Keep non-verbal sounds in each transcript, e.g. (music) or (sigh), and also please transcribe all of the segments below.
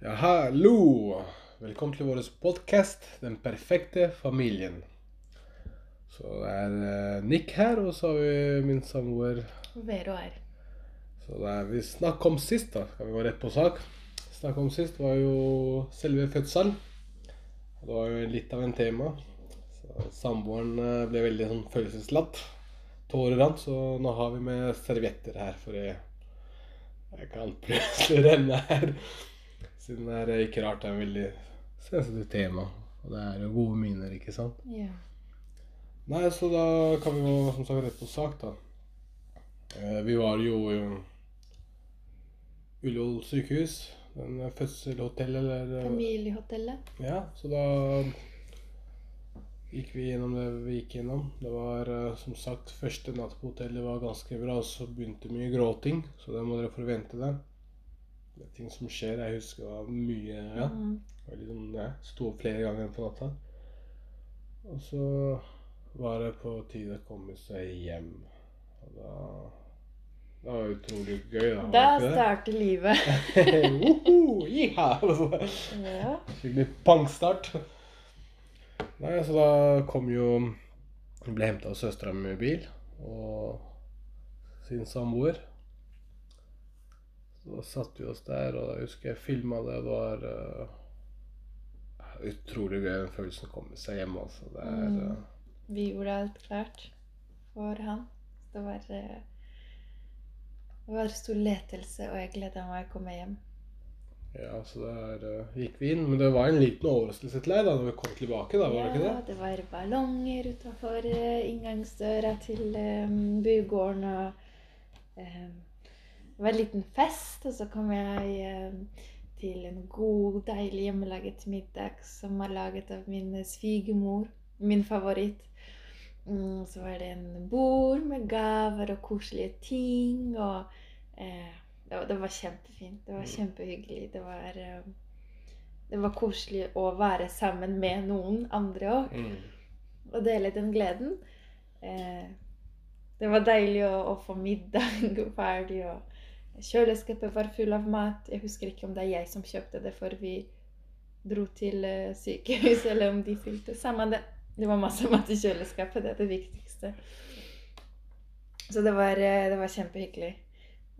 Ja, hallo! Velkommen til vår podkast 'Den perfekte familien'. Så det er eh, Nick her, og så har vi min samboer. Vero her. Så det er vi snakket om sist, da. Skal vi gå rett på sak? Snakket om sist var jo selve fødselen. Det var jo litt av en tema. Så Samboeren eh, ble veldig sånn følelseslatt. Tårer rant, så nå har vi med servietter her, for jeg, jeg kan plutselig renne her. Siden det er ikke rart det er en veldig sensitivt tema. Og det er jo gode minner, ikke sant? Ja. Nei, så da kan vi gå som sagt rett på sak, da. Eh, Vi var jo i Ullevål sykehus. Den fødselhotellet, eller eh, Familiehotellet. Ja, så da gikk vi gjennom det vi gikk gjennom. Det var eh, som sagt første natt på hotellet var ganske bra, og så begynte mye gråting. Så det må dere forvente det. Ting som skjer. Jeg husker det var mye Ja. Mm. Det liksom, ja, Sto opp flere ganger på natta. Og så var det på tide å komme seg hjem. Og da Det var utrolig gøy. Da, Da starter livet. (laughs) Woho! Jiha! (laughs) Ja. Skikkelig pangstart. Nei, så da kom jo ble henta av søstera mi med bil og sin samboer. Så da satte vi oss der, og jeg husker jeg filma det. Det var uh, utrolig gøy den følelsen å komme seg hjem. Altså. Det er Mm. eh, Vi gjorde alt klart for han. Det var uh, Det var stor letelse, og jeg gleda meg å komme hjem. Ja, så der uh, gikk vi inn. Men det var en liten overraskelse til deg da når vi kom tilbake, da, var det ikke Ja, det? det var ballonger utafor inngangsdøra til um, bygården, og eh, det var en liten fest, og så kom jeg til en god, deilig hjemmelaget middag som var laget av min svigermor, min favoritt. Mm, så var det en bord med gaver og koselige ting, og eh, det, var, det var kjempefint. Det var Mm. kjempehyggelig. Det var eh, det var koselig å være sammen med noen andre òg, Mm. og dele den gleden. Eh, det var deilig å, å få middag (laughs) ferdig, og kjøleskapet var full av mat. Jeg husker ikke om det er jeg som kjøpte det før vi dro til sykehuset, sykehus, (laughs) eller om de fylte. Samme det. Det var masse mat i kjøleskapet, det er det viktigste. Så det var, eh, det var kjempehyggelig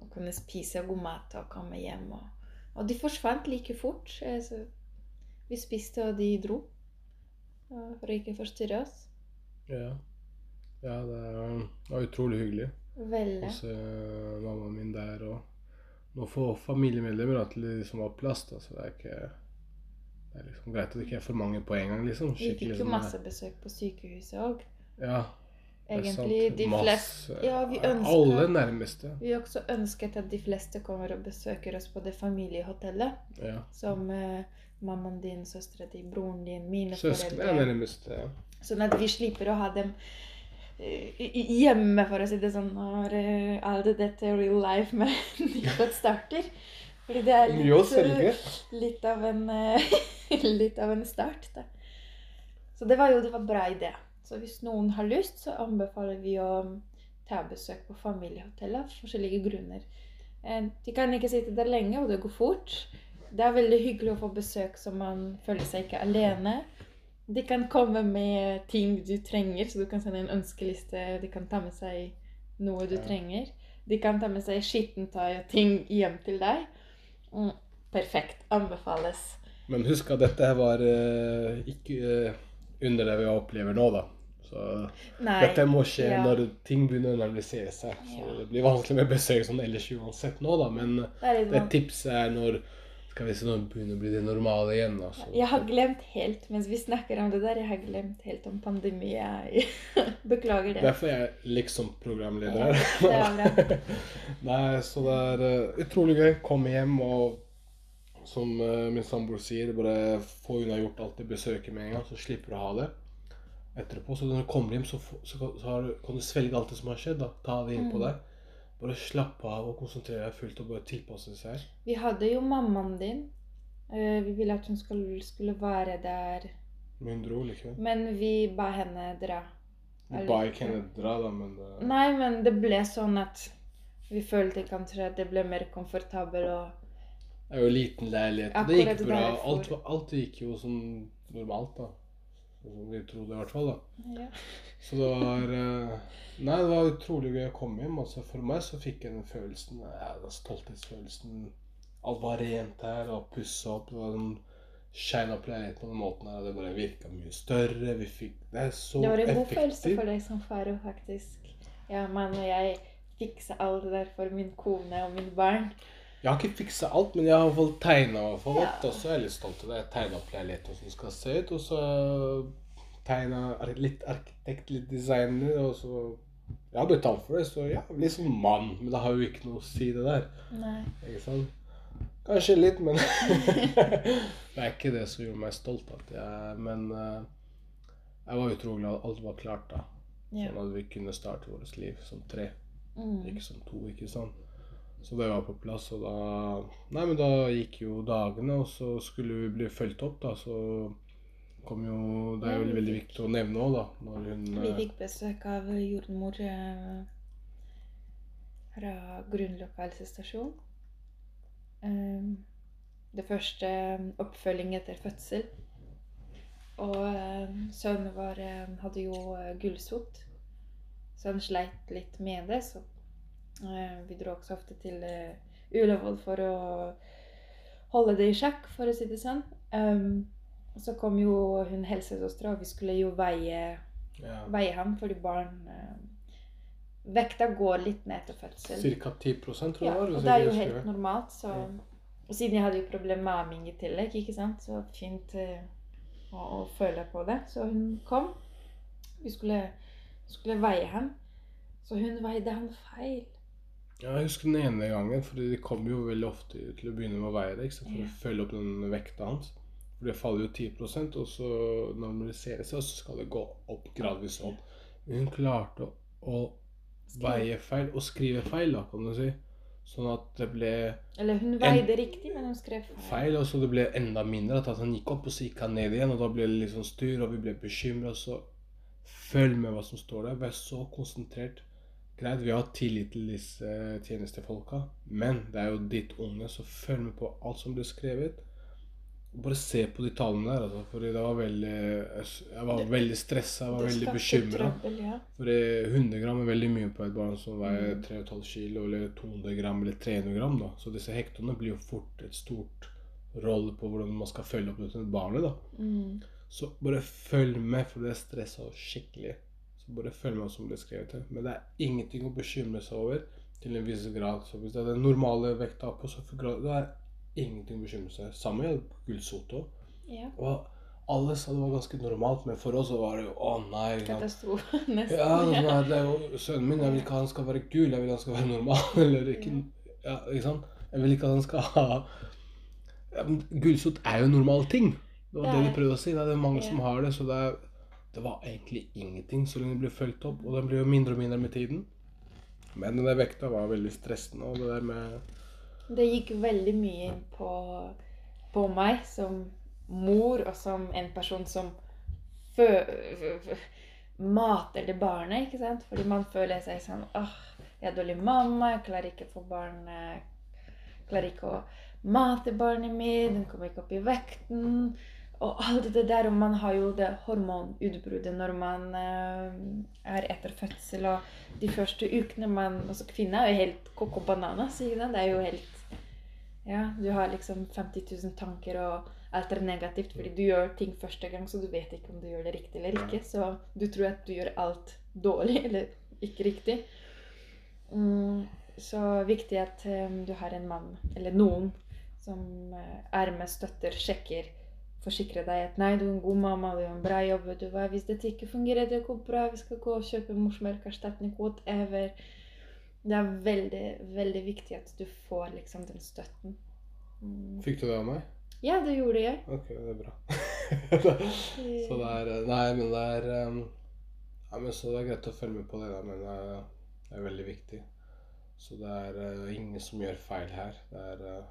å kunne spise god mat og komme hjem. Og, og de forsvant like fort. eh, Så vi spiste, og de dro. eh, For å ikke forstyrre oss. Ja. ja, det var utrolig hyggelig. Veldig. hos eh, mammaen min der. Og nå får familiemedlemmer da, til de som har plass. Da, så det er ikke det er liksom greit at det ikke er for mange på en gang. liksom. Vi fikk jo sånn, masse besøk på sykehuset òg. Ja, er. Egentlig de fleste Ja, vi Alle nærmeste. Vi også ønsket at de fleste kommer og besøker oss på det familiehotellet. Ja. Som eh, mammaen din, søstera di, broren din, mine Søsken er foreldre. nærmeste. Ja. Sånn at vi slipper å ha dem hjemme, for å si det sånn, når eh, all dette real life med (laughs) nyfødt starter. Fordi det er litt, eh, litt, av en, eh, (laughs) litt av en start. Da. Så det var jo det var bra idé. Så hvis noen har lyst, så anbefaler vi å ta besøk på familiehotellet av forskjellige grunner. De kan ikke sitte der lenge, og det går fort. Det er veldig hyggelig å få besøk så man føler seg ikke alene. De kan komme med ting du trenger, så du kan sende en ønskeliste. De kan ta med seg noe du Ja. trenger. De kan ta med seg skittentøy og ting hjem til deg. Mm, perfekt. Anbefales. Men husk at dette var uh, ikke uh, under det vi opplever nå, da. Så Nei. dette må skje ja. når ting begynner å normalisere seg. Så Ja. det blir vanskelig med besøk sånn ellers uansett nå, da. Men Det det tipset er når se, når begynner å bli det normale igjen. Altså. Jeg har glemt helt, mens vi snakker om det der, jeg har glemt helt om pandemi. Jeg (laughs) beklager det. Derfor er jeg liksom programleder Ja, her. det er bra. (laughs) Nei, så det er eh, utrolig gøy. Komme hjem og som eh, min samboer sier, bare få unnagjort alt det besøket med en gang, så slipper du å ha det etterpå. Så når du kommer hjem, så, så, så har du, kan du svelge alt det som har skjedd. da. Ta det inn på Mm. deg. Bare slappe av og konsentrere deg fullt og bare tilpasse seg. Vi hadde jo mammaen din. Eh, Vi ville at hun skulle, skulle være der, Men hun dro likevel. men vi ba henne dra. Vi ba ikke henne dra, da, men det, Nei, men det ble sånn at vi følte kanskje at det ble mer komfortabel og Det er jo liten leilighet. Det gikk bra. Alt, alt gikk jo som normalt, da. Sånn vi trodde, i hvert fall. da. Ja. Så det var eh, Nei, det var utrolig gøy å komme hjem. Altså, for meg så fikk jeg den følelsen ja, den stolthetsfølelsen. Alt var rent her og pussa opp. Det var sånn shine opp leiligheten på den måten her. Det bare virka mye større. Vi fikk Det er så Det var en god effektivt. følelse for deg som far faktisk. Ja, mann og jeg fiksa alt det der for min kone og min barn. Jeg har ikke fiksa alt, men jeg har i fall tegna hvert fall Ja. Og så er jeg litt stolt av det. Jeg tegna opp leiligheten som skal se ut, og så tegna litt arkitekt, litt designer, og så Jeg har betalt for det, så ja, litt som mann. Men det har jo ikke noe å si, det der. Nei. Ikke sant? Kanskje litt, men (laughs) Det er ikke det som gjorde meg stolt. Jeg, men eh, jeg var utrolig glad at alt var klart da. Sånn at vi kunne starte vårt liv som tre. Mm. Ikke som to, ikke sant. Så det var på plass, og da Nei, men da gikk jo dagene, og så skulle vi bli fulgt opp, da, så kom jo Det er jo veldig, veldig viktig å nevne òg, da, når hun Vi eh, fikk besøk av jordmor eh, fra Grunlo helsestasjon. Eh, Det første eh, oppfølging etter fødsel. Og sønnen vår hadde jo gullsot, så han sleit litt med det. Så vi dro også ofte til eh, Ullevål for å holde det i sjakk, for å si det sånn. Um, så kom jo hun helsesøstera, og vi skulle jo veie ja, veie ham fordi barn eh, Vekta går litt ned etter fødsel. Ca. 10 tror jeg Ja, og det er jo helt normalt, så. Og siden jeg hadde jo problemer med amming i tillegg, ikke sant, så fint eh, å, å føle på det. Så hun kom. Vi skulle, skulle veie ham. Så hun veide ham feil. Ja, jeg husker den ene gangen, for de kommer jo veldig ofte til å begynne med å veie det, for Ja. å følge opp den vekta hans. For det faller jo 10% og så normaliserer det seg, og så skal det gå opp gradvis opp. Men hun klarte å, å veie feil, og skrive feil, da, kan du si. Sånn at det ble Eller hun veide riktig, men hun skrev feil. feil, og så det ble enda mindre. At han gikk opp, og så gikk han ned igjen, og da ble det litt sånn styr, og vi ble bekymra. Så følg med hva som står der. Vær så konsentrert. Greit, vi har tillit til disse tjenestefolka, men det er jo ditt unge, så følg med på alt som blir skrevet. Bare se på de tallene der, altså, fordi det var veldig Jeg var veldig stressa, jeg var Det veldig bekymra. Ja. For 100 gram er veldig mye på et barn som veier Mm. 3,5 kilo, eller 200 gram eller 300 gram. da. Så disse hektene blir jo fort et stort rolle på hvordan man skal følge opp dette barnet. da. Mm. Så bare følg med, for det stressa oss skikkelig. Bare følg med som som blir skrevet her. Men det er ingenting å bekymre seg over til en viss grad. Så hvis det er den normale vekta på 70 grader, det er ingenting å bekymre seg. Samme gjelder gulsot òg. ja. Og alle sa det var ganske normalt, men for oss var det jo å nei. Katastrofe, (laughs) nesten. Ja, det er, sånn her, det er jo sønnen min. Jeg vil ikke han skal være gul, jeg vil han skal være normal. (laughs) Eller ikke, ja, ikke sant? Jeg vil ikke han skal ha ja, er jo en normal ting. Det var Det det, er de prøvde å si. Det er mange Ja. som har det. Så det, er, det var egentlig ingenting så lenge det ble fulgt opp. Og den ble jo mindre og mindre med tiden. Men den der vekta var veldig stressende. Og det der med Det gikk veldig mye inn på, på meg som mor og som en person som fø, f- f- mater det barnet, ikke sant? Fordi man føler seg sånn åh, jeg er dårlig mamma, jeg klarer ikke å få barn eh, Klarer ikke å mate barnet mitt, den kommer ikke opp i vekten. Og alt det der, og man har jo det hormonutbruddet når man eh, er etter fødsel, og de første ukene man Altså kvinner er jo helt coco banana, sier sant? Det er jo helt Ja, du har liksom 50 000 tanker, og alt er negativt fordi du gjør ting første gang, så du vet ikke om du gjør det riktig eller ikke. Så du tror at du gjør alt dårlig (laughs) eller ikke riktig. Mm, så viktig at um, du har en mann, eller noen, som uh, er med, støtter, sjekker forsikre deg at nei, du er en god mamma, du gjør en bra jobb. vet du hva, Hvis dette ikke fungerer, det går bra, vi skal gå og kjøpe morsmelkerstatning, whatever. Det er veldig, veldig viktig at du får liksom den støtten. Mm. Fikk du det av meg? Ja, det gjorde jeg. Ok, det er bra. (laughs) så det er Nei, men det er um, Ja, men så det er greit å følge med på det, da, men det er, det er veldig viktig. Så det er eh, ingen som gjør feil her. Det er eh,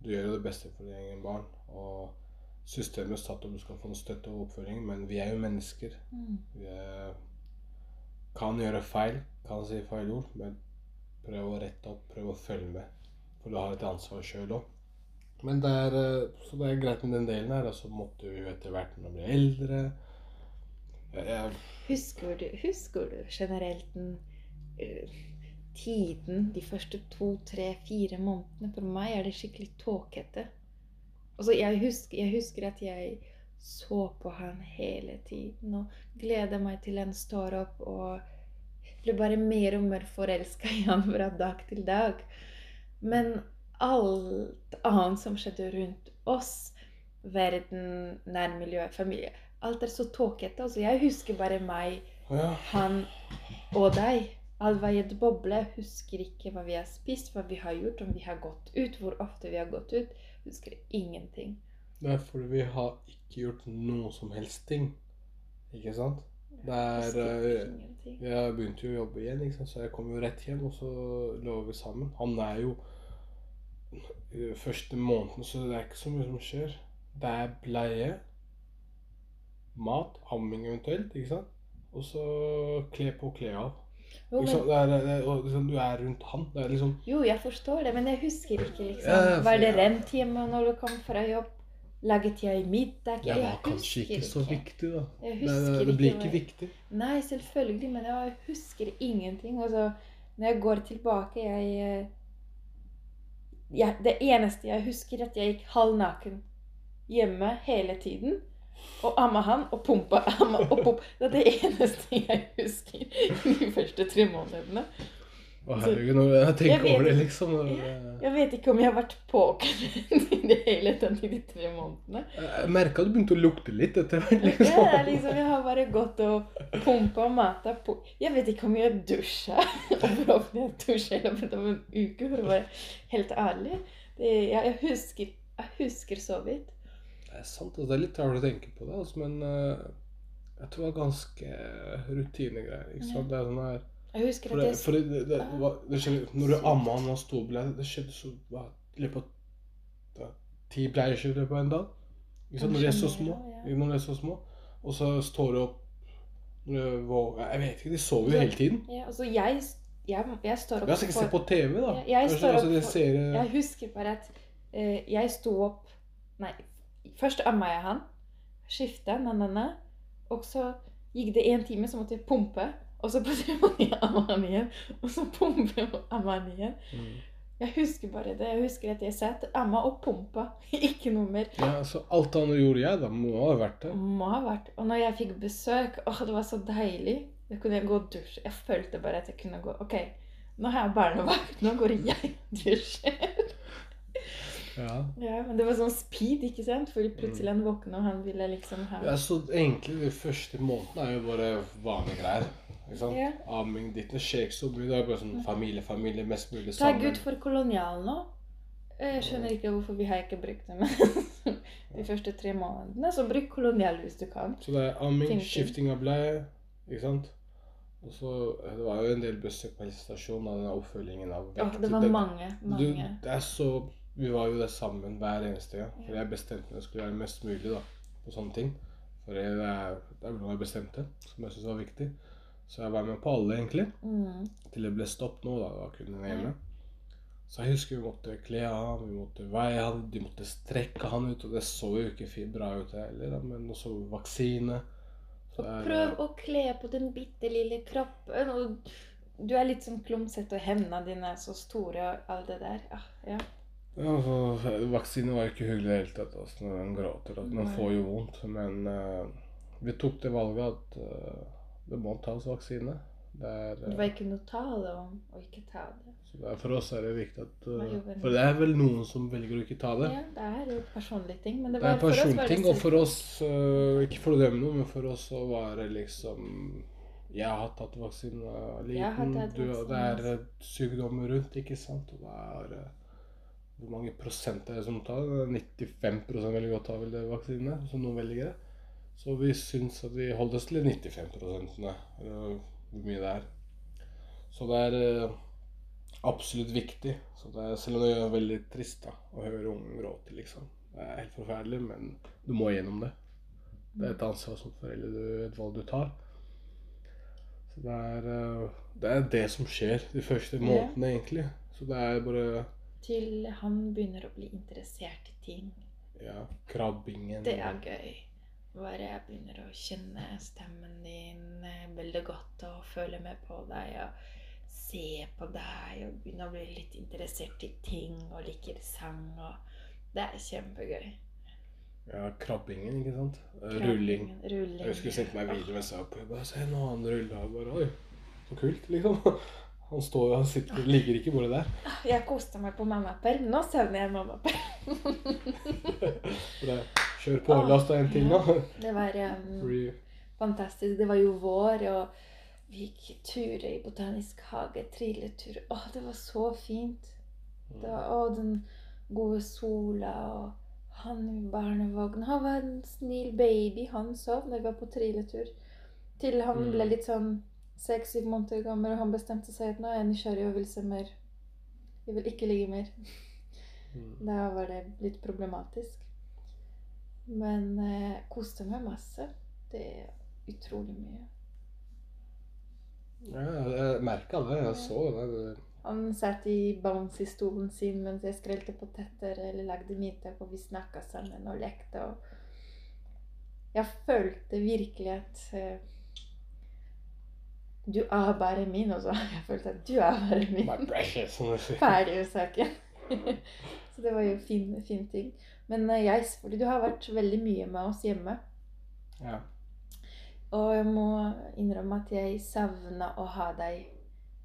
Du gjør jo det beste for din egen barn. Og systemet satt opp du skal få støtte og oppfølging, men vi er jo mennesker. Mm. Vi er, kan gjøre feil, kan si feil ord, men prøv å rette opp, prøv å følge med. For du har et ansvar sjøl òg. Men det er, eh, så det er greit med den delen her. Og så måtte vi jo etter hvert når vi ble eldre jeg, jeg, Husker du, husker du generelt den uh, tiden de første to, tre, fire månedene? For meg er det skikkelig tåkete. Altså, jeg, husker, jeg husker at jeg så på han hele tiden og gleda meg til han står opp og ble bare mer og mer forelska i han fra dag til dag. Men alt annet som skjedde rundt oss, verden, nærmiljø, familie Alt er så tåkete. Altså, jeg husker bare meg, han og deg. Et boble. Husker ikke hva vi har spist, hva vi har gjort, om vi har gått ut, hvor ofte vi har gått ut. Husker ingenting. Det er fordi vi har ikke gjort noe som helst ting. Ikke sant? Det Jeg eh. Jeg begynte jo å jobbe igjen, ikke sant? så jeg kom jo rett hjem, og så lå vi sammen. Han er jo Første måneden, så det er ikke så mye som skjer. Det er bleie, mat, amming eventuelt, ikke sant? Og så kle på kle av. Jo, men... liksom, Det er, det er, og liksom, du er rundt han. Det er liksom jo, jeg forstår det, men jeg husker ikke, liksom. Ja, Var det for- rent hjemme når du kom fra jobb? Laget jeg middag? Det var kanskje ikke, ikke så viktig, da. Jeg Det, husker det, det blir ikke ikke viktig. Nei, selvfølgelig, men jeg husker ingenting. Altså, når jeg går tilbake, jeg, ja, Det eneste jeg husker, er at jeg gikk halvnaken hjemme hele tiden. Og amma han og pumpa amma og pumpa. Det er det eneste jeg husker de første tre månedene. Å herregud, når jeg tenker Jeg vet over det, liksom eh, Jeg vet ikke om jeg har vært påkleddet i det hele tatt i de tre månedene. Jeg merka du begynte å lukte litt etter hvert. Liksom. er liksom, jeg har bare gått og pumpa mata på Jeg vet ikke om jeg dusja. Og ofte jeg dusja i løpet av en uke, for å være helt ærlig. Det, jeg, jeg, husker, jeg husker så vidt. Det er sant, altså, det er litt rart å tenke på det, altså, men uh, jeg tror det er ganske rutinegreier. ikke sant? Det er sånn her Jeg husker at det, jeg for det, det, det, var- det skjedde, Når du amma han og sto ble, det skjedde så i løpet av ti bleieskifter på en dag. Ikke sant? Når de er så små. Når de er så små. Og så står du opp Jeg vet ikke, de sover jo hele tiden. Ja, altså jeg, jeg, jeg står Vi Jeg skal ikke se på TV, da. Jeg, jeg står altså, opp for- Jeg husker bare at eh, jeg sto opp Nei, først amma jeg han. Skifta, na-na-na. Og så gikk det en time, så måtte jeg pumpe. Og så (laughs) plutselig måtte jeg amme han igjen. Og så pumpe og amme han igjen. mm. Jeg husker bare det. Jeg husker at jeg satt, amma og pumpa. (laughs) Ikke noe mer. Ja, så alt annet gjorde jeg, da. Må ha vært det. Må ha vært. Og når jeg fikk besøk, åh, det var så deilig. Da kunne jeg gå og dusje. Jeg følte bare at jeg kunne gå OK, nå har jeg barnevakt. Nå går jeg og dusjer. (laughs) Ja. Ja, men det var sånn speed, ikke sant? Fordi plutselig han våkna, og han ville liksom ha ja, Så egentlig de første månedene er jo bare vanlige greier. Ikke sant? Ja. Amming ditt, skjer ikke så mye. Det er bare sånn familie, familie, mest mulig sammen. Takk Gud for kolonial nå. Jeg skjønner ikke hvorfor vi har ikke brukt det men (laughs) de første tre månedene. Så bruk kolonial hvis du kan. Så det er amming, Ting, ting. skifting av bleie, ikke sant? Og så eh, Det var jo en del besøk på helsestasjonen av den oppfølgingen av Ja, vekt. det var mange. mange. Du, det er så Vi var jo der sammen hver eneste gang. For jeg bestemte meg det skulle være mest mulig da, på sånne ting. For er, det er noe jeg bestemte, som jeg syntes var viktig. Så jeg var med på alle, egentlig. Mm. Til det ble stopp nå, da. Da kunne den ene. Så jeg husker vi måtte kle av han, vi måtte veie han, de måtte strekke han ut. Og det så jo ikke bra ut heller, da. Men også vaksine. Så Og prøv er- å kle på den bitte lille kroppen. Og du er litt sånn klumsete, og hendene dine er så store, og alt det der. Ja, ja. Altså, vaksine var ikke hyggelig i det hele tatt. Altså, når man gråter. At man får jo vondt. Men uh, vi tok det valget at uh, det må tas vaksine. Det er, Det eh, var ikke noe tale om å ikke ta det. så det er, for oss er det viktig at eh, For det er vel noen som velger å ikke ta det. Ja, det er jo personlige ting. Men det Det var, er for oss var det og for oss Ikke for å dømme noe, men for oss så var det liksom Jeg har tatt vaksine Jeg har liten. vaksine. Du, det er altså. sykdommer rundt, ikke sant? Og det er Hvor mange prosent er det som tar? det? 95 velger godt ta vel vaksinene, som noen velger det. Så vi syns at vi holder oss til 95 eller hvor mye det er. Så det er øh, absolutt viktig. Så det er, selv om det er veldig trist da, å høre ungen gråte, liksom. Det er helt forferdelig, men du må gjennom det. Det er et ansvar som forelder, du, et valg du tar. Så det er, øh, det er det som skjer de første månedene, egentlig. Så det er bare til han begynner å bli interessert i ting. Ja, krabbingen. Det er gøy. Bare jeg begynner å kjenne stemmen din eh, veldig godt og føle med på deg og se på deg og begynne å bli litt interessert i ting og liker sang og Det er kjempegøy. Ja, krabbingen, ikke sant? Eh, Rulling. Rulling. Jeg husker jeg sendte meg video med var. Bare se nå, han ruller. Og bare, Oi, så kult, liksom. (laughs) Han står han sitter, ligger ikke bare der. (laughs) Jeg koste meg på mammaperm. Nå savner jeg mammaperm. (laughs) Kjør på, last ta en til nå. Det var um, (laughs) fantastisk. Det var jo vår, og vi gikk turer i Botanisk hage. Trilletur. Å, det var så fint. Det var, å, den gode sola og han i barnevognen. Han var en snill baby. Han sov når vi var på trilletur. Til han Mm. ble litt sånn seks-syv måneder gammel, og han bestemte seg at nå er jeg nysgjerrig og vil se mer. Jeg vil ikke ligge mer. mm. Da var det litt problematisk. Men eh, koste meg masse. Det er utrolig mye. Ja, jeg merka det. Jeg så det. Han satt i bouncy-stolen sin mens jeg skrelte poteter eller lagde middag, og vi snakka sammen og lekte. Og jeg følte virkelig at eh, Du er bare min, også. (laughs) Jeg følte at du er bare min. My precious, som du sier. Ferdig med saken. (laughs) Så det var jo fin, fin ting. Men eh, jeg, spurte du har vært veldig mye med oss hjemme. Ja. Og jeg må innrømme at jeg savna å ha deg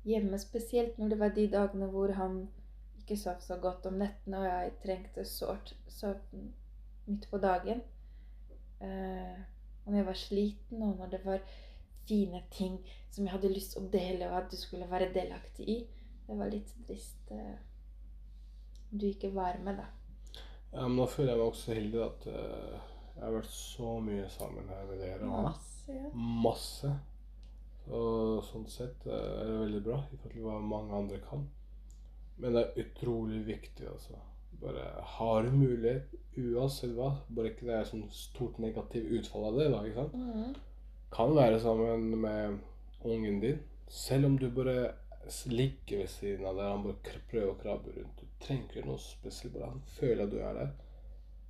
hjemme, spesielt når det var de dagene hvor han ikke sov så godt om nettene, og jeg trengte sårt søvn midt på dagen. Uh, og når jeg var sliten, og når det var fine ting som jeg hadde lyst til å dele, og at du skulle være delaktig i. Det var litt trist eh, du ikke var med, da. ja, men nå føler jeg meg også heldig at uh, jeg har vært så mye sammen her med dere. Masse, ja. masse. Og sånn sett uh, er det veldig bra i forhold til hva mange andre kan. Men det er utrolig viktig, altså. Bare har du mulighet, uansett hva, bare ikke det er sånn stort negativt utfall av det, da, ikke sant? Mhm. Kan være sammen med ungen din, selv om du bare ligger ved siden av der, han bare prøver å krabbe rundt. Du trenger ikke noe spesielt, bare han føler at du er der.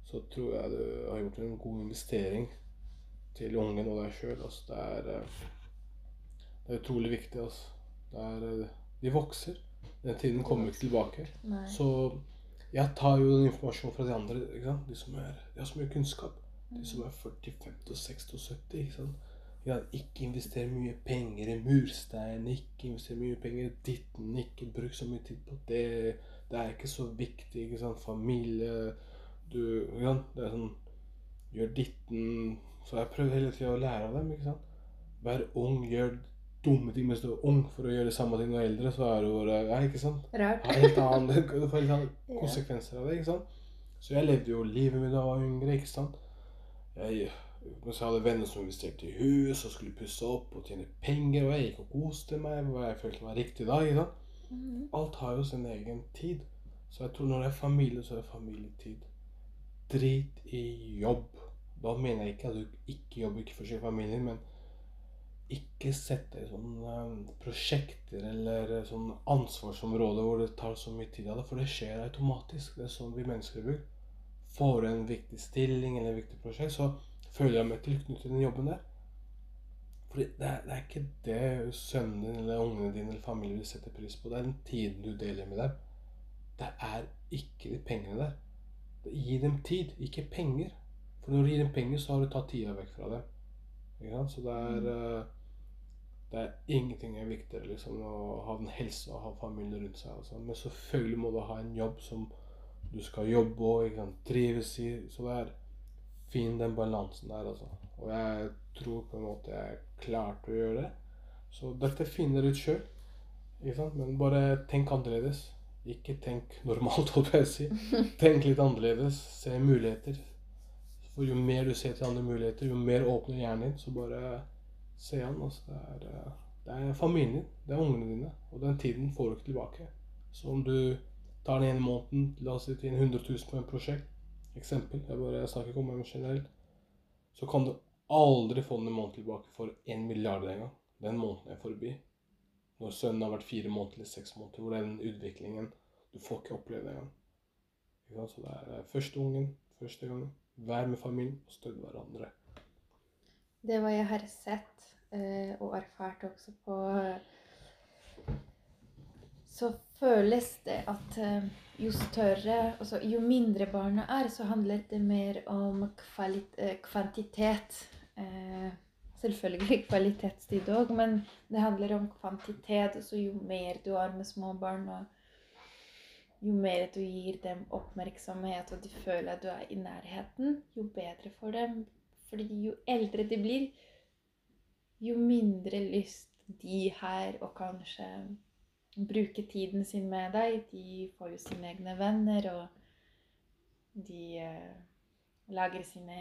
Så tror jeg du har gjort en god investering til ungen og deg sjøl. Altså. Det, eh, det er utrolig viktig. Altså. Det er, eh, de vokser. Den tiden kommer ikke tilbake. Nei. Så jeg tar jo den informasjonen fra de andre. De som er, de har så mye kunnskap. De som er 40, 50, 60 og 70. Ikke sant? Ja, ikke investere mye penger i murstein, ikke investere mye penger i ditten, ikke bruk så mye tid på det. Det er ikke så viktig. ikke sant? Familie du, sant? Det er sånn Gjør ditten Så jeg prøvd hele tida å lære av dem. ikke sant? Vær ung, gjør dumme ting mens du er ung, for å gjøre det samme ting når du er eldre. Så er du bare Ja, ikke sant? Rart. Ha helt annen, du får helt andre konsekvenser av det. ikke sant? Så jeg levde jo livet mitt da jeg var yngre. ikke sant? Jeg, mens så hadde venner som investerte i hus og skulle pusse opp og tjene penger, og jeg gikk og koste meg med hva jeg følte var riktig da. ikke sant? Mhm. Alt har jo sin egen tid. Så jeg tror når det er familie, så er det familietid. Drit i jobb. Da mener jeg ikke at du ikke jobber ikke for sin familie, men ikke sett deg i sånne eh, prosjekter eller sånn ansvarsområder hvor det tar så mye tid av deg, for det skjer automatisk. Det er sånn vi mennesker er. Får du en viktig stilling eller et viktig prosjekt, så føler jeg meg tilknyttet til den jobben der. Fordi det er, det er ikke det sønnen din eller ungene dine eller familien vil sette pris på. Det er den tiden du deler med dem. Det er ikke de pengene der. Gi dem tid, ikke penger. For når du gir dem penger, så har du tatt tida vekk fra dem. Så det er eh, Det er ingenting er viktigere liksom, å ha den helsa og ha familien rundt seg. Altså. Men selvfølgelig må du ha en jobb som du skal jobbe og ikke sant, trives i. Så det er fin den balansen der, altså. Og jeg tror på en måte jeg klarte å gjøre det. Så dette finner du ut sjøl. Men bare tenk annerledes. Ikke tenk normalt, (laughs) holdt jeg si. Tenk litt annerledes. Se muligheter. For jo mer du ser til andre muligheter, jo mer åpner hjernen din. Så bare se an. Altså, det, er, eh, det er familien din. Det er ungene dine. Og den tiden får du ikke tilbake. Så om du tar den ene måneden, la oss si til 100 000 på en prosjekt, eksempel, jeg, bare, jeg snakker ikke om det generelt, så kan du aldri få den måneden tilbake for en milliard en gang. Den måneden er forbi. Når sønnen har vært fire måneder eller seks måneder, hvor den utviklingen Du får ikke oppleve engang. Så det er første ungen, første gangen. Vær med familien og støtt hverandre. Det er hva jeg har sett eh, og erfart også på Så føles det at eh, jo større altså Jo mindre barna er, så handler det mer om eh, kvantitet. Eh, selvfølgelig (laughs) kvalitetstid òg, men det handler om kvantitet. Altså jo mer du har med små barn, og jo mer du gir dem oppmerksomhet, og de føler at du er i nærheten, jo bedre for dem. Fordi jo eldre de blir, jo mindre lyst de har og kanskje bruke tiden sin med deg. De får jo sine egne venner, og de eh, lager sine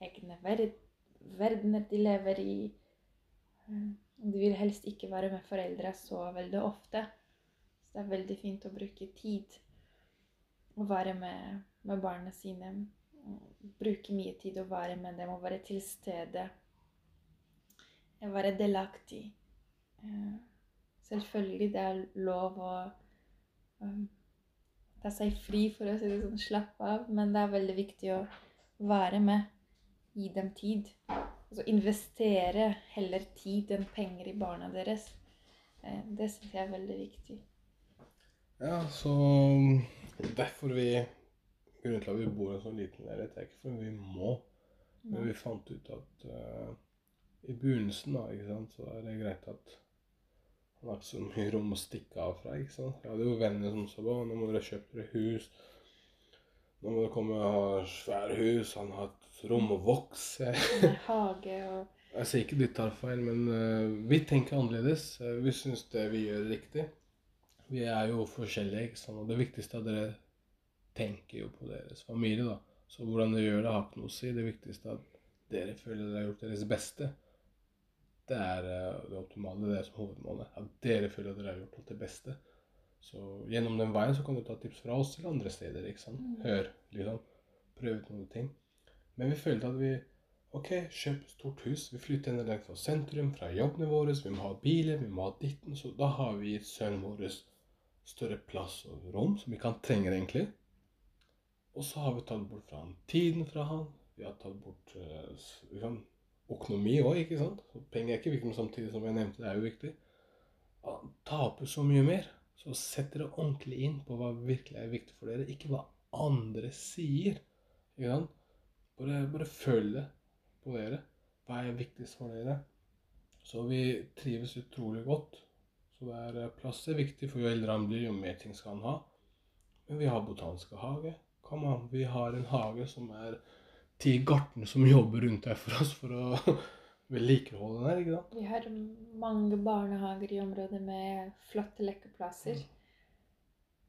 egne ver verdener de lever i. Eh, De vil helst ikke være med foreldra så veldig ofte. Så det er veldig fint å bruke tid å være med, med barna sine. Bruke mye tid å være med dem og være til stede. Være delaktig. Selvfølgelig det er lov å um, ta seg fri, for å si det sånn, slappe av, men det er veldig viktig å være med, gi dem tid. Altså investere heller tid enn penger i barna deres. Eh, det syns jeg er veldig viktig. Ja, så derfor vi Grunnen til at vi bor i en sånn liten leilighet, er ikke fordi vi må, men vi fant ut at uh, i begynnelsen da, ikke sant, så er det greit at han har ikke så mye rom å stikke av fra. ikke sant? Jeg hadde jo venner som sa at nå må dere kjøpe dere hus. Nå må dere komme og ha svære hus. Han har et rom å vokse. (laughs) Hage og Jeg sier ikke de tar feil, men uh, vi tenker annerledes. Eh, vi syns det vi gjør, er riktig. Vi er jo forskjellige, ikke sant? og det viktigste er at dere tenker jo på deres familie. da. Så hvordan dere gjør det, har ikke noe å si. Det viktigste er at dere føler dere har gjort deres beste. Det er eh, det optimale, det er det som hovedmålet. At dere føler at dere har gjort alt det beste. Så gjennom den veien så kan du ta tips fra oss til andre steder. ikke sant? Mm. Hør, liksom. Prøv ut noen ting. Men vi følte at vi OK, kjøp et stort hus. Vi flytter inn langt fra sentrum, fra jobbene våre. Vi må ha biler, vi må ha ditten. Så da har vi gitt sønnen vår større plass og rom, som vi kan trenge egentlig. Og så har vi tatt bort fra han tiden fra han. Vi har tatt bort uh, økonomi òg, ikke sant? Penger er ikke viktig, men samtidig som jeg nevnte, det er jo viktig. Man taper så mye mer. Så sett dere ordentlig inn på hva virkelig er viktig for dere, ikke hva andre sier. Ikke sant? Bare, bare følg det på dere. Hva er viktigst for dere? Så vi trives utrolig godt. Så det er, eh, plass er viktig, for jo eldre han blir, jo mer ting skal han ha. Men vi har botaniske hage. Kom an, vi har en hage som er ti gartnere som (laughs) jobber rundt her for oss for å (laughs) vedlikeholde den her, ikke sant? Vi har mange barnehager i området med flotte lekeplasser.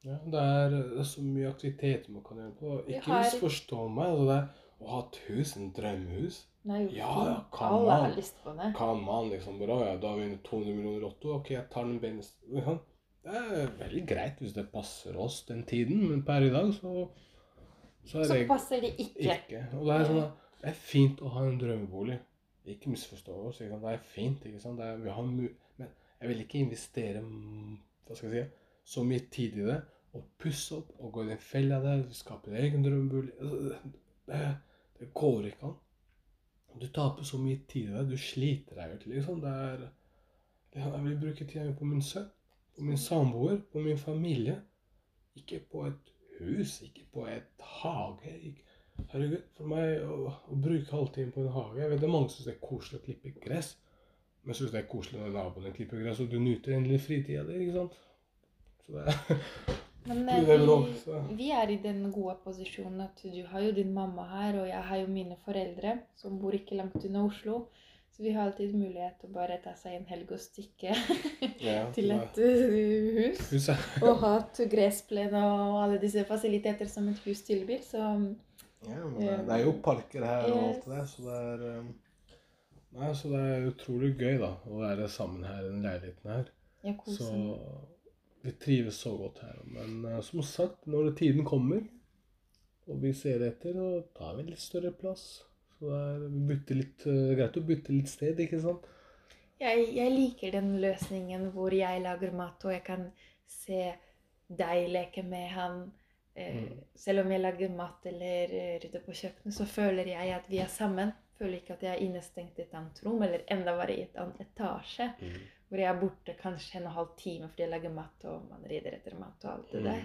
Ja, det er, det er så mye aktiviteter man kan gjøre på. Ikke har- misforstå meg. Altså det er å ha et hus, en drømmehus er jo Ja, ja, kan Alle man. har lyst på det. Kan man liksom bare «Å ja, da har vi vunnet 200 millioner lotto. Ok, jeg tar den. Liksom. Det er veldig greit hvis det passer oss den tiden, men per i dag så så Så det passer det ikke. ikke. Og det er sånn det er fint å ha en drømmebolig. Ikke misforstå oss. Ikke? Det er fint, ikke sant? Det er, vi har men jeg vil ikke investere hva skal jeg si, så mye tid i det. Å pusse opp og gå i den fella der, skape din egen drømmebolig. Det, det går ikke an. Du taper så mye tid i det. Du sliter deg ut, liksom. Det det er, jeg vil bruke tida mi på min sønn, på min samboer, på min familie. Ikke på et hus, ikke på et hage. Herregud, for meg å, å bruke halvtime på en hage Jeg vet det er mange som syns det er koselig å klippe gress. Men syns det er koselig når naboen klipper gress, og du nyter endelig fritida di, ikke sant? Så det er Men (laughs) vi, vi er i den gode posisjonen at du har jo din mamma her, og jeg har jo mine foreldre som bor ikke langt unna Oslo. Så vi har alltid mulighet til å bare ta seg en helg og stikke (laughs) ja, (laughs) til et uh, hus. er- (laughs) Og ha gressplen og alle disse fasiliteter som et hus tilbyr. Så Ja, men det, det er jo parker her og alt det der, så det er um, Nei, så det er utrolig gøy, da, å være sammen her i den leiligheten her. Ja, Så vi trives så godt her. Men uh, som sagt, når tiden kommer, og vi ser etter, da tar vi litt større plass. Så det er litt, eh, greit å bytte litt sted, ikke sant? Jeg, jeg liker den løsningen hvor jeg lager mat, og jeg kan se deg leke med han. Eh, Mm. Selv om jeg lager mat eller eh, rydder på kjøkkenet, så føler jeg at vi er sammen. Føler ikke at jeg er innestengt i et annet rom, eller enda bare i et annet etasje. Mm. Hvor jeg er borte kanskje en og en halv time fordi jeg lager mat, og man rider etter mat og alt det der.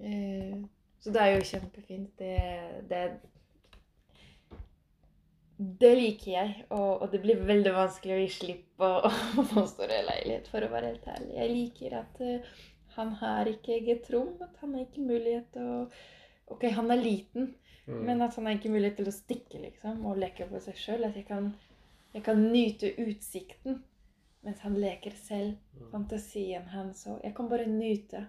Mm. Så det er jo kjempefint. Det, det, det liker jeg, og, og det blir veldig vanskelig å gi slipp på (laughs) få større leilighet, for å være helt ærlig. Jeg liker at uh, han har ikke eget rom, at han har ikke mulighet til å Ok, han er liten, Mm. men at han har ikke mulighet til å stikke liksom, og leke på seg sjøl. At jeg kan, jeg kan nyte utsikten mens han leker selv. Mm. Fantasien hans og Jeg kan bare nyte.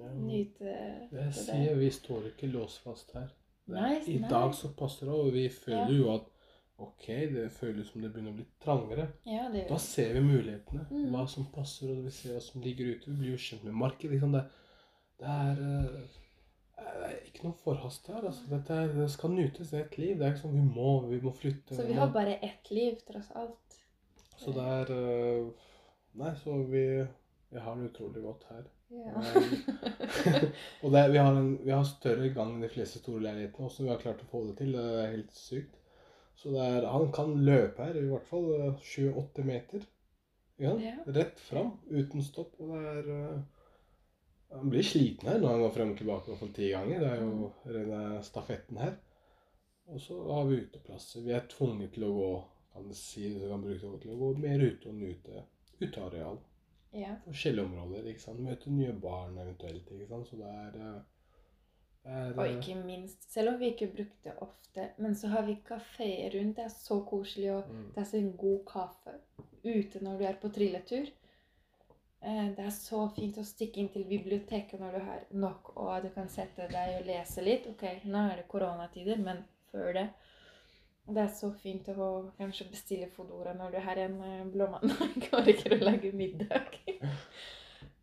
Ja. Nyte Jeg sier vi står ikke låst fast her. Er- I dag så passer det, og vi føler Ja. jo at ok, det føles som det begynner å bli trangere. Ja, det Da ser vi mulighetene. Mm. Hva som passer, og vi ser hva som ligger ute. Vi blir jo kjent med markedet. Liksom. Det, det, er, eh, det er ikke noe forhast her. Altså. Dette er, det skal nytes. Det er et liv. Det er ikke sånn vi må, vi må flytte. Så vi har bare ett liv, tross alt. Så det er eh, Nei, så vi, vi har det utrolig godt her. Ja. og det, (laughs) vi, har en, vi har større gang enn de fleste store leilighetene også. Vi har klart å få det til. Det er helt sykt. Så det er, han kan løpe her i hvert fall eh, 7-8 meter. Ja, Ja. Rett fram, uten stopp. Og det er eh, Han blir sliten her når han går frem og tilbake i hvert fall ti ganger. Det er jo rene stafetten her. Og så har vi uteplasser. Vi er tvunget til å gå kan du si, du kan bruke det til å gå mer ute og nyte uteareal ja. forskjellige områder. ikke sant? Møte nye barn eventuelt. ikke sant? Så det er, eh, er Og eh, ikke minst, selv om vi ikke brukte ofte, men så har vi kafé rundt. Det er så koselig, og mm, det er så en god kaffe ute når du er på trilletur. Eh, Det er så fint å stikke inn til biblioteket når du har nok, og du kan sette deg og lese litt. Ok, nå er det koronatider, men før det. Det er så fint å kanskje bestille Fodora når du har en blåmann blå (laughs) mandag og rekker å lage middag. (laughs)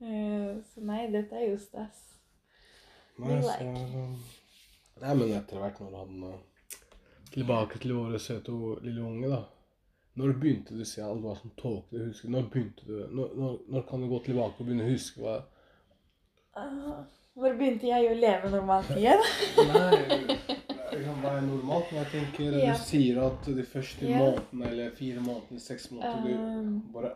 Eh, Så nei, dette er jo stas. Nei, så, like. nei, men etter hvert når han eh, Tilbake til våre søte lille unge, da. Når begynte du å se alt hva som tolket å huske? Når begynte du når, når, når kan du gå tilbake og begynne å huske hva uh, Når begynte jeg å leve normalt igjen? Nei, det kan være normalt, men jeg tenker Ja. du sier at de første Ja. månedene eller fire månedene, seks måneder du Um, bare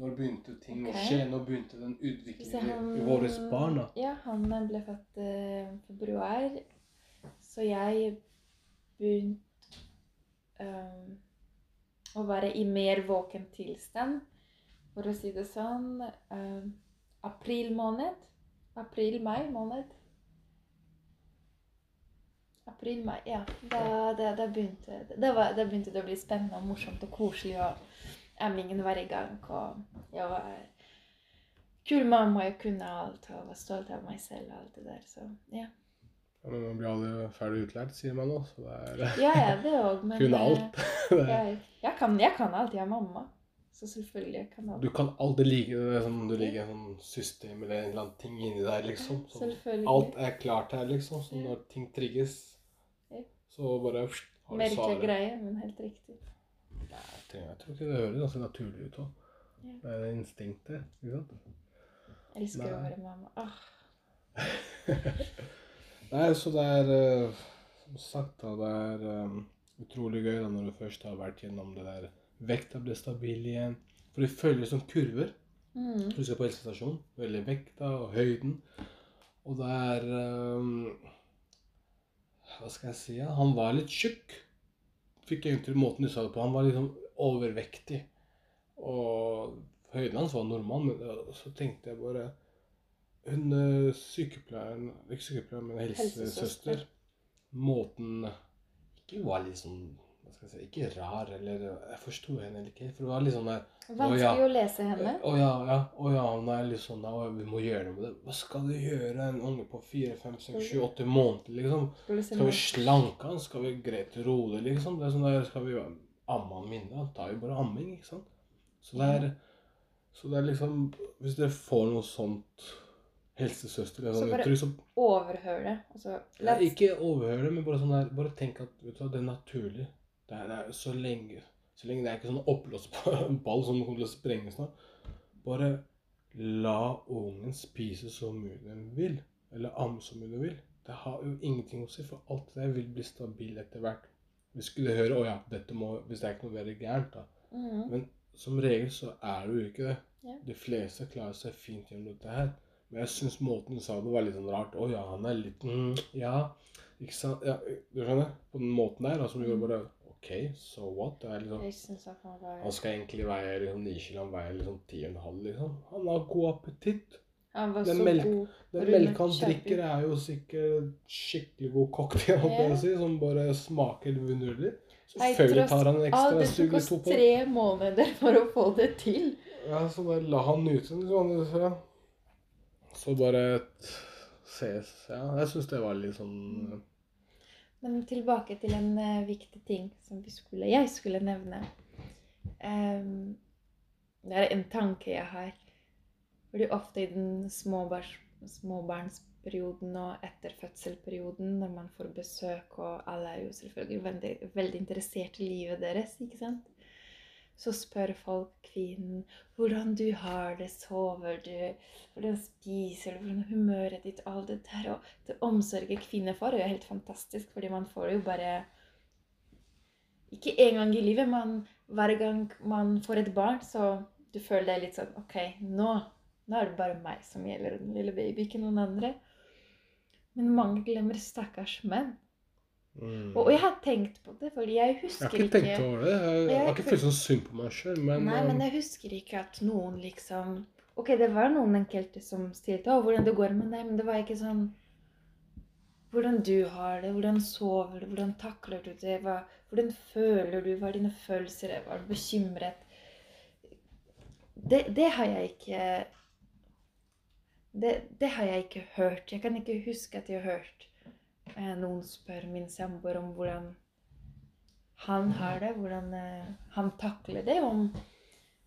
Når begynte ting okay. å skje? Når begynte den utviklingen i, våre barn? da? Ja, han ble født i februar. Så jeg begynte um, å være i mer våken tilstand, for å si det sånn. um, april måned. April-mai måned. April-mai, ja. Da, da, da, begynte, da, var, da begynte det å bli spennende og morsomt og koselig, og ammingen var i gang. Og jeg var kul mamma, jeg kunne alt og var stolt av meg selv og alt det der. Så ja. Ja, men man blir aldri ferdig utlært, sier man nå. Så det er Ja, ja, det òg, men Kunne eh, alt. (laughs) Jeg, jeg, kan, jeg kan alt. Jeg er mamma. Så selvfølgelig jeg kan alt. Du kan aldri like det. som om du liker en sånn system eller en eller annen ting inni deg, liksom. Sånn, Selvfølgelig. alt er klart her, liksom. Så når ting trigges, så bare pst, har du svaret. greie, men helt riktig. Nei, jeg tror- ikke det høres ganske naturlig ut òg. Ja. Det er instinktet, ikke sant? Jeg elsker å Nei. være mamma. Ah, (laughs) Nei, så det er eh, Som sagt, da, det er um, utrolig gøy da når du først har vært gjennom det der Vekta blir stabil igjen. For det følger som kurver. mm. Husker på helsestasjonen. Veldig vekta og høyden. Og det er um, Hva skal jeg si? Ja? Han var litt tjukk. Fikk jeg inntrykk måten du sa det på. Han var liksom overvektig. Og høyden hans var normal, men så tenkte jeg bare Hun eh, sykepleieren Ikke sykepleier, men helsesøster. Måten ikke var litt sånn hva skal jeg si, Ikke rar, eller Jeg forsto henne ikke. For det var litt sånn der Vanskelig ja. å lese henne. å ja, ja. Å ja, hun er litt sånn «Å, Vi må gjøre noe med det. Hva skal du gjøre? En unge på fire, fem, seks, sju, åtte måneder, liksom. Skal vi slanke han? Skal vi greit rolig, liksom? Det er sånn der, Skal vi amme han mindre? Han tar jo bare amming, ikke sant? Så det er, så det er liksom Hvis dere får noe sånt helsesøster eller Så sånn bare- uttrykk, så Overhør det. Altså, Nei, ikke overhør det, men bare sånn der Bare tenk at vet du hva, det er naturlig. Det er, det er så lenge Så lenge det er ikke sånn oppblåsbar ball som kommer til å sprenge snart. Bare La ungen spise så mye den vil, eller amme så mye den vil. Det har jo ingenting å si, for alt det der vil bli stabil etter hvert. Vi skulle høre å ja, dette må, hvis det er ikke noe veldig gærent, da. Mm. Men som regel så er det jo ikke det. Ja. De fleste klarer seg fint gjennom dette her. Men jeg syns måten du sa det, var litt sånn rart. Å ja, han er litt mm, Ja, ikke sant? Ja, du skjønner? På den måten der, da, som gjorde bare OK, so what? Det er liksom Jeg synes at han var Han skal egentlig veie liksom 9 kilo, han veier liksom 10,5, liksom. Han har god appetitt. Han var Den så melk- god. Den melka han drikker, er jo sikkert skikkelig god cocktail, yeah. si, som bare smaker vidunderlig. Selvfølgelig tar han en ekstra sug to på. tre måneder for å få det til. Ja, så bare la han nyte den. Sånn, så, så bare ses Ja, jeg syns det var litt sånn Men tilbake til en uh, viktig ting som vi skulle, jeg skulle nevne. Um, det er en tanke jeg har. Fordi ofte i den småbarnsperioden og etter fødselperioden, når man får besøk, og alle er jo selvfølgelig veldig, veldig interessert i livet deres, ikke sant? Så spør folk kvinnen hvordan du har det, sover du, hvordan spiser du, hvordan humøret ditt, alt det der. Og det omsorget kvinner får, er jo helt fantastisk, fordi man får jo bare Ikke én gang i livet, men hver gang man får et barn, så du føler deg litt sånn OK, nå, nå er det bare meg som gjelder, den lille baby, ikke noen andre. Men mange glemmer stakkars menn. mm. Og, og jeg har tenkt på det, fordi jeg husker ikke Jeg har ikke tenkt over det. Jeg, jeg har ikke følt sånn synd på meg sjøl, men, Nei, men um, jeg husker ikke at noen liksom Ok, det var noen enkelte som stilte å, hvordan det går med deg, men det var ikke sånn Hvordan du har det, hvordan sover du, hvordan takler du det, hva, hvordan føler du, hva er dine følelser, var du bekymret? Det, det har jeg ikke det, det har jeg ikke hørt. Jeg kan ikke huske at jeg har hørt eh, noen spørre min samboer om hvordan han har det, hvordan eh, han takler det. Om,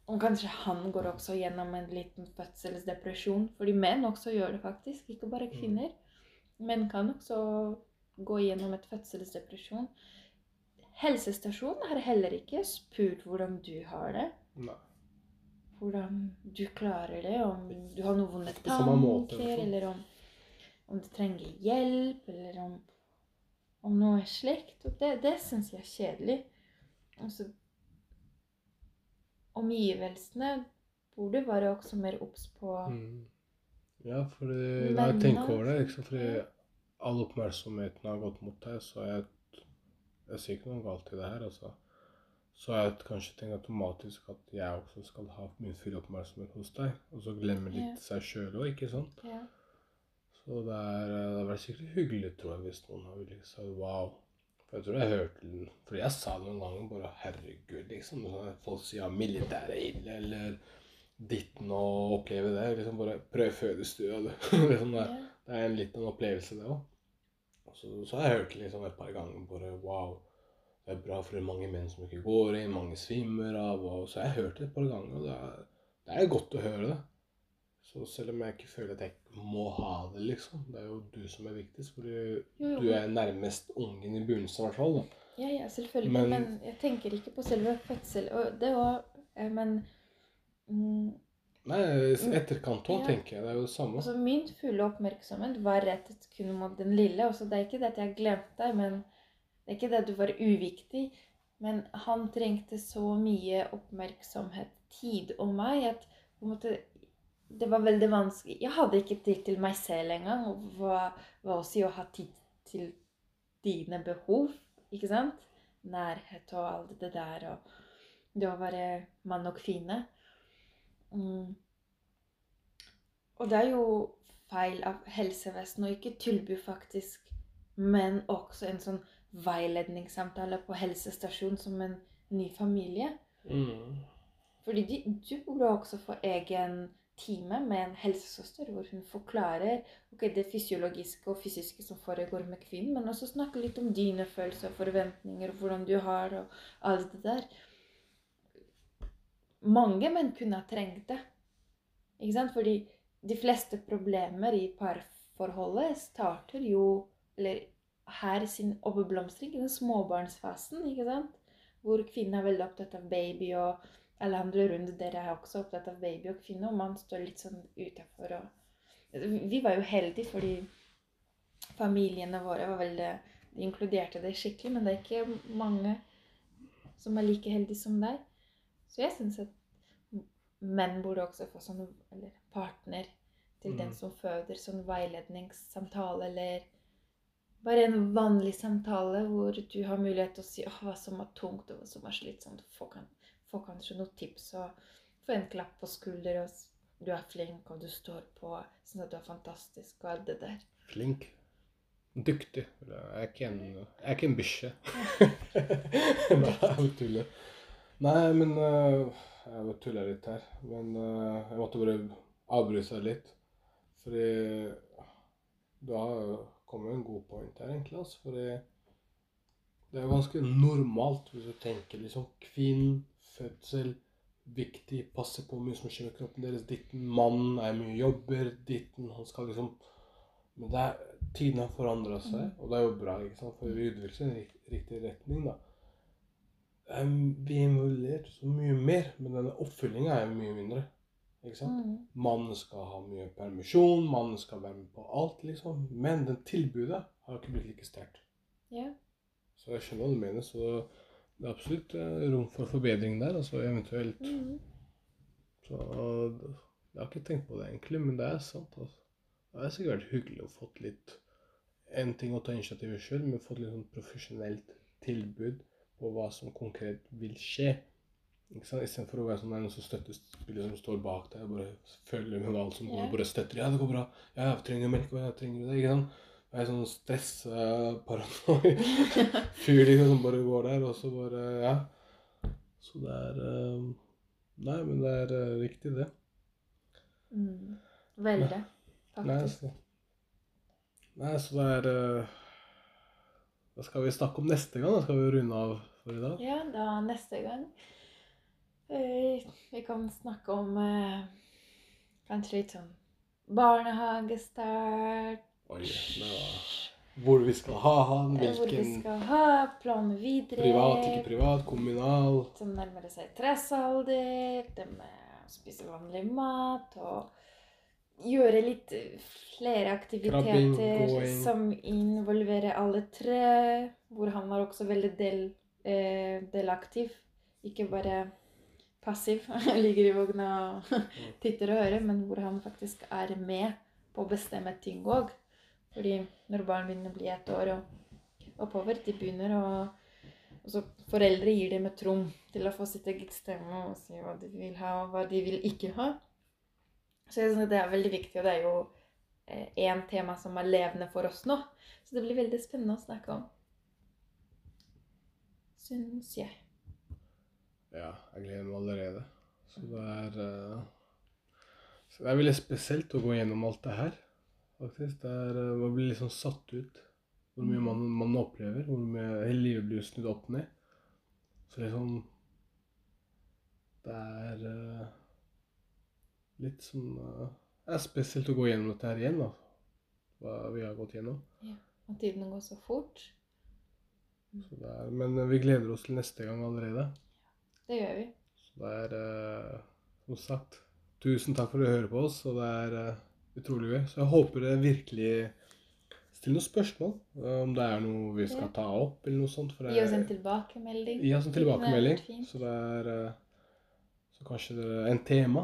om kanskje han går også gjennom en liten fødselsdepresjon. Fordi menn også gjør det faktisk, ikke bare kvinner. Menn kan også gå gjennom et fødselsdepresjon. Helsestasjonen har heller ikke spurt hvordan du har det. nei. Hvordan du klarer det, om du har noen vonde tanker, eller om, om du trenger hjelp, eller om, om noe slikt. Og det, det syns jeg er kjedelig. Altså, omgivelsene burde være også mer obs på Mm. Ja, fordi når jeg tenker over det, liksom, fordi all oppmerksomheten har gått mot deg, så jeg, jeg sier ikke noe galt i det her, altså. Så har jeg kanskje tenkt automatisk at jeg også skal ha min fulle oppmerksomhet hos deg, og så glemme litt yeah. seg sjøl òg, ikke sant? ja. Så det er, det hadde vært sikkert hyggelig, tror jeg, hvis noen hadde liksom sagt wow. For jeg tror jeg hørte den For jeg sa det noen ganger, bare herregud, liksom. Sånn folk sier ja, militæret er ille, eller ditten å oppleve det. Liksom bare prøv fødestua, du. (laughs) liksom det, det er en liten opplevelse, det òg. Så, så har jeg hørt det liksom et par ganger bare wow. Det er bra for mange menn som ikke går inn, mange svimmer av. Og, så jeg har hørt det et par ganger, og det er, det er godt å høre det. Så selv om jeg ikke føler at jeg må ha det, liksom Det er jo du som er viktigst, fordi Jo, jo, du er nærmest ungen i begynnelsen, i hvert fall. Ja, ja, selvfølgelig. Men- Men, jeg tenker ikke på selve fødsel. Og det var eh, Men mm, Nei, etterkant òg, Ja. tenker jeg. Det er jo det samme. altså, min fulle oppmerksomhet var rettet kun mot den lille. Også, det er ikke det at jeg glemte deg, men det er ikke det du var uviktig. Men han trengte så mye oppmerksomhet, tid og meg, at måte det var veldig vanskelig. Jeg hadde ikke tid til meg selv engang. Og hva, hva å si å ha tid til dine behov, ikke sant? Nærhet og alt det der. Og det å være mann og kvinne. Mm. Og det er jo feil av helsevesenet å ikke tilby faktisk, men også en sånn veiledningssamtale på helsestasjon som en ny familie. Mm. Fordi de, du burde også få egen time med en helsesøster hvor hun forklarer okay, det fysiologiske og fysiske som foregår med kvinnen, men også snakke litt om dine følelser og forventninger, og hvordan du har det, og alt det der. Mange menn kunne ha trengt det. Ikke sant? Fordi de fleste problemer i parforholdet starter jo Eller her sin overblomstring i den småbarnsfasen, ikke sant? Hvor kvinnen er veldig opptatt av baby og alle andre rundt dere er også opptatt av baby og kvinne, og man står litt sånn utafor og Vi var jo heldige fordi familiene våre var veldig De inkluderte det skikkelig, men det er ikke mange som er like heldige som deg. Så jeg syns at menn burde også få sånn Eller partner til den Mm. som føder, sånn veiledningssamtale eller bare en vanlig samtale hvor du har mulighet til å si oh, hva som er tungt og hva som er slitsomt. Få, kan, få kanskje noen tips og få en klapp på skulder og du er flink og du står på. sånn at du er fantastisk og alt det der. Flink. Dyktig. Jeg er ikke en, jeg er ikke en bikkje. (laughs) (laughs) Nei, tuller. Nei, men eh, Jeg tuller litt her. Men eh, jeg måtte bare avbryte litt. Fordi du har kommet jo en god point her, egentlig. Altså, for det er jo ganske normalt hvis du tenker liksom kvinn, fødsel, viktig, passe på mye som skjer med kroppen deres. Ditten mannen er mye jobber, ditten han skal liksom Men det er, tiden har forandra seg, og det er jo bra, ikke sant? for vi utvikler i riktig retning. da. Vi er involvert så mye mer, men denne oppfyllinga er mye mindre. Ikke sant? Mm. Mannen skal ha mye permisjon, mannen skal være med på alt, liksom. Men den tilbudet har ikke blitt like sterkt. Ja. Så jeg skjønner hva du mener. Så det er absolutt eh, rom for forbedring der. Altså eventuelt Mm. Så Jeg har ikke tenkt på det egentlig, men det er sant. altså. Det er sikkert vært hyggelig å fått litt En ting å ta initiativet sjøl, men fått litt sånn profesjonelt tilbud på hva som konkret vil skje. Ikke sant? Istedenfor å være sånn der noen som støttespiller som står bak deg og bare følger med alt som går, bare støtter. 'Ja, det går bra. Ja, jeg trenger melk, og jeg trenger det.' Ikke sant? Jeg er sånn stressparanoid (laughs) fyr liksom, som bare går der, og så bare Ja. Så det er uh, Nei, men det er uh, riktig, det. Mm. Veldig, Nei, faktisk. så, nei, så det er eh, Hva skal vi snakke om neste gang? Da skal vi runde av for i dag. Ja, da neste gang eh, Vi kan snakke om eh, kanskje litt sånn barnehagestart. Oi, Hvor vi skal ha han, hvilken Hvor vi skal ha, planer videre. privat, ikke privat, kommunal. Som nærmer seg tressalder. Det med å spise vanlig mat og gjøre litt eh, flere aktiviteter Krabbing, som involverer alle tre. Hvor han var også veldig del, eh, delaktiv. Ikke bare passiv, (laughs) ligger i vogna og (laughs) titter og hører, men hvor han faktisk er med på å bestemme ting òg. Fordi når barn begynner å bli ett år og oppover, de begynner å og så foreldre gir dem et rom til å få sitt eget stemme og si hva de vil ha, og hva de vil ikke ha. Så jeg synes det er veldig viktig, og det er jo én tema som er levende for oss nå. Så det blir veldig spennende å snakke om. Syns jeg. Ja, jeg gleder meg allerede. Så det er uh, Så det er veldig spesielt å gå gjennom alt det her, faktisk. Det er, uh, man blir liksom satt ut. Hvor mye man, man opplever. Hvor mye hele livet blir snudd opp ned. Så liksom Det er uh, litt sånn Det er spesielt å gå gjennom dette her igjen, da. Hva vi har gått gjennom. Og tiden går så fort. Så det er, men vi gleder oss til neste gang allerede. Det gjør vi. Så det er eh, som sagt Tusen takk for at du hører på oss, og det er eh, utrolig gøy. Så jeg håper det virkelig stiller noen spørsmål. eh, om det er noe vi skal ta opp, eller noe sånt. For Gi oss en tilbakemelding. gi oss en tilbakemelding. Så det er eh, Så kanskje det er en tema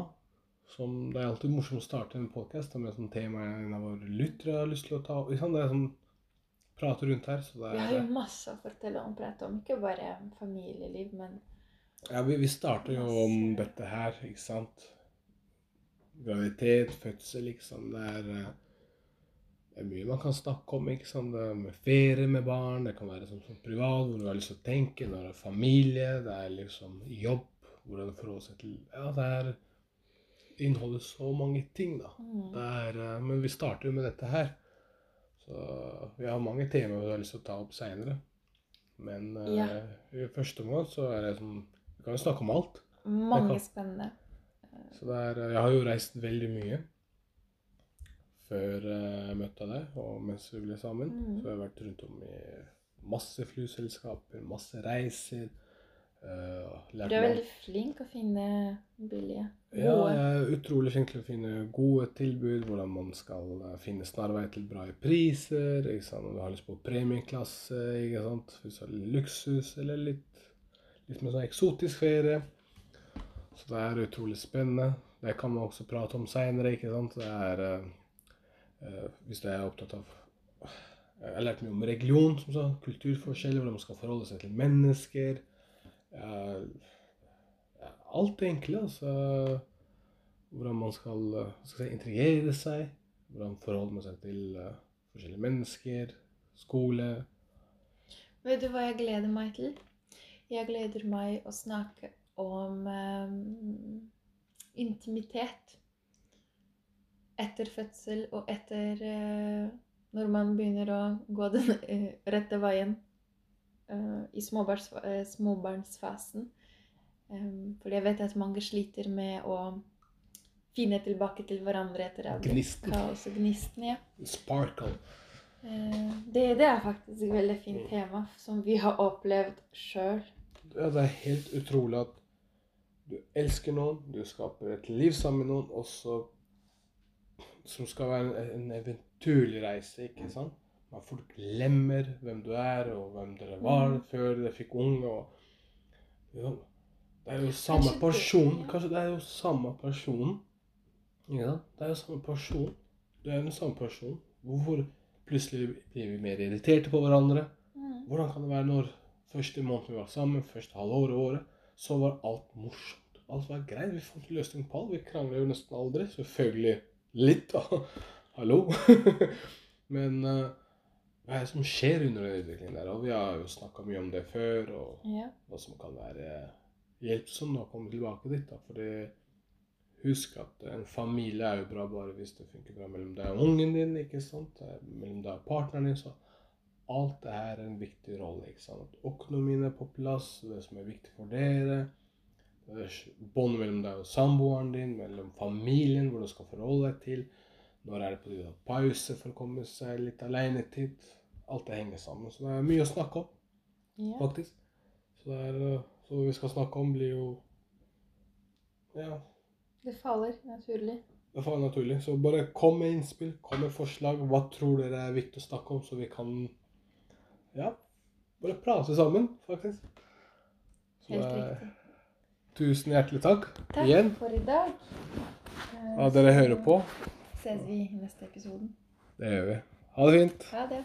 som Det er alltid morsomt å starte en podkast med et sånt tema en av våre lyttere har lyst til å ta opp. Det er sånn prate rundt her. Så det Vi har er jo masse å fortelle om, prate om. Ikke bare familieliv, men Ja, vi, vi starter jo om dette her, ikke sant. Graviditet, fødsel, liksom. Det er, eh, det er mye man kan snakke om. ikke sant? Det er med ferie med barn, det kan være sånn som privat, hvor du har lyst til å tenke. Når det er familie, det er liksom jobb, hvordan du forholder seg til Ja, det er inneholder så mange ting, da. mm. Det er, eh, men vi starter jo med dette her. Så vi har mange temaer vi har lyst til å ta opp seinere. Men ja. uh, i første omgang så er det sånn Vi kan jo snakke om alt. mange spennende. Så det er, jeg har jo reist veldig mye før eh, jeg møtte deg, og mens vi ble sammen. Mm. Så jeg har vært rundt om i masse flyselskaper, masse reiser. eh, Du er veldig flink å finne billige. Ja, jeg er utrolig flink til å finne gode tilbud, hvordan man skal eh, finne snarvei til bra priser. Ikke sant? Om du har lyst på premieklasse, ikke sant? hvis du har luksus eller litt, litt mer sånn eksotisk ferie. Så det er utrolig spennende. Det kan man også prate om seinere, ikke sant. Det er eh, eh, Hvis du er opptatt av Jeg har lært mye om religion, som sa, kulturforskjeller, hvordan man skal forholde seg til mennesker. Eh, alt det enkle. Altså, hvordan man skal, eh, skal si, integrere seg. Hvordan forholder man seg til uh, forskjellige mennesker. Skole. Vet du hva jeg gleder meg til? Jeg gleder meg å snakke om eh, intimitet. Etter fødsel og etter eh, når man begynner å gå den eh, rette veien eh, i småbarns, småbarnsfasen. Um, fordi jeg vet at mange sliter med å finne tilbake til hverandre etter all Gnisten. og Gnisten, ja. Sparkle. Det, det er faktisk et veldig fint tema som vi har opplevd sjøl. Ja, det er helt utrolig at du elsker noen, du skaper et liv sammen med noen, og så Som skal være en, en eventyrlig reise, ikke sant? Man folk glemmer hvem du er, og hvem dere var Mm. før dere fikk unge. og ja, Det er jo samme person. Kanskje det er jo samme person. Ja. Det er jo samme person. Det er den samme person. Hvorfor plutselig blir vi mer irriterte på hverandre? Mm. Hvordan kan det være når første måneden vi var sammen, første halvåret året, så var alt morsomt. Alt var greit. Vi fant løsning på alt. Vi krangler jo nesten aldri. Selvfølgelig litt, da. (laughs) Hallo. (laughs) Men eh, hva er det som skjer under den utviklingen der? Og vi har jo snakka mye om det før, og Ja. hva som kan være hjelpsomt å komme tilbake dit. da, fordi Husk at en familie er jo bra bare hvis det funker bra mellom deg og ungen din. ikke sant? Er Mellom deg og partneren din. så Alt det her er en viktig rolle. ikke sant? Økonomien er på plass, det som er viktig for dere. er Bånd mellom deg og samboeren din, mellom familien, hvor du skal forholde deg til. Når er det på tide å pause for å komme seg litt alenetid? Alt det henger sammen. Så det er mye å snakke om ja. faktisk. Så, det er, eh, så vi skal snakke om blir jo Ja, Det faller naturlig. det faller naturlig. Så bare kom med innspill, kom med forslag. Hva tror dere er viktig å snakke om, så vi kan Ja, bare prate sammen, faktisk. Så Helt riktig. tusen hjertelig takk, Takk igjen. for i dag. Eh, Ja, dere hører på. ses vi i neste episode. Det gjør vi. Ha det fint. Ha det.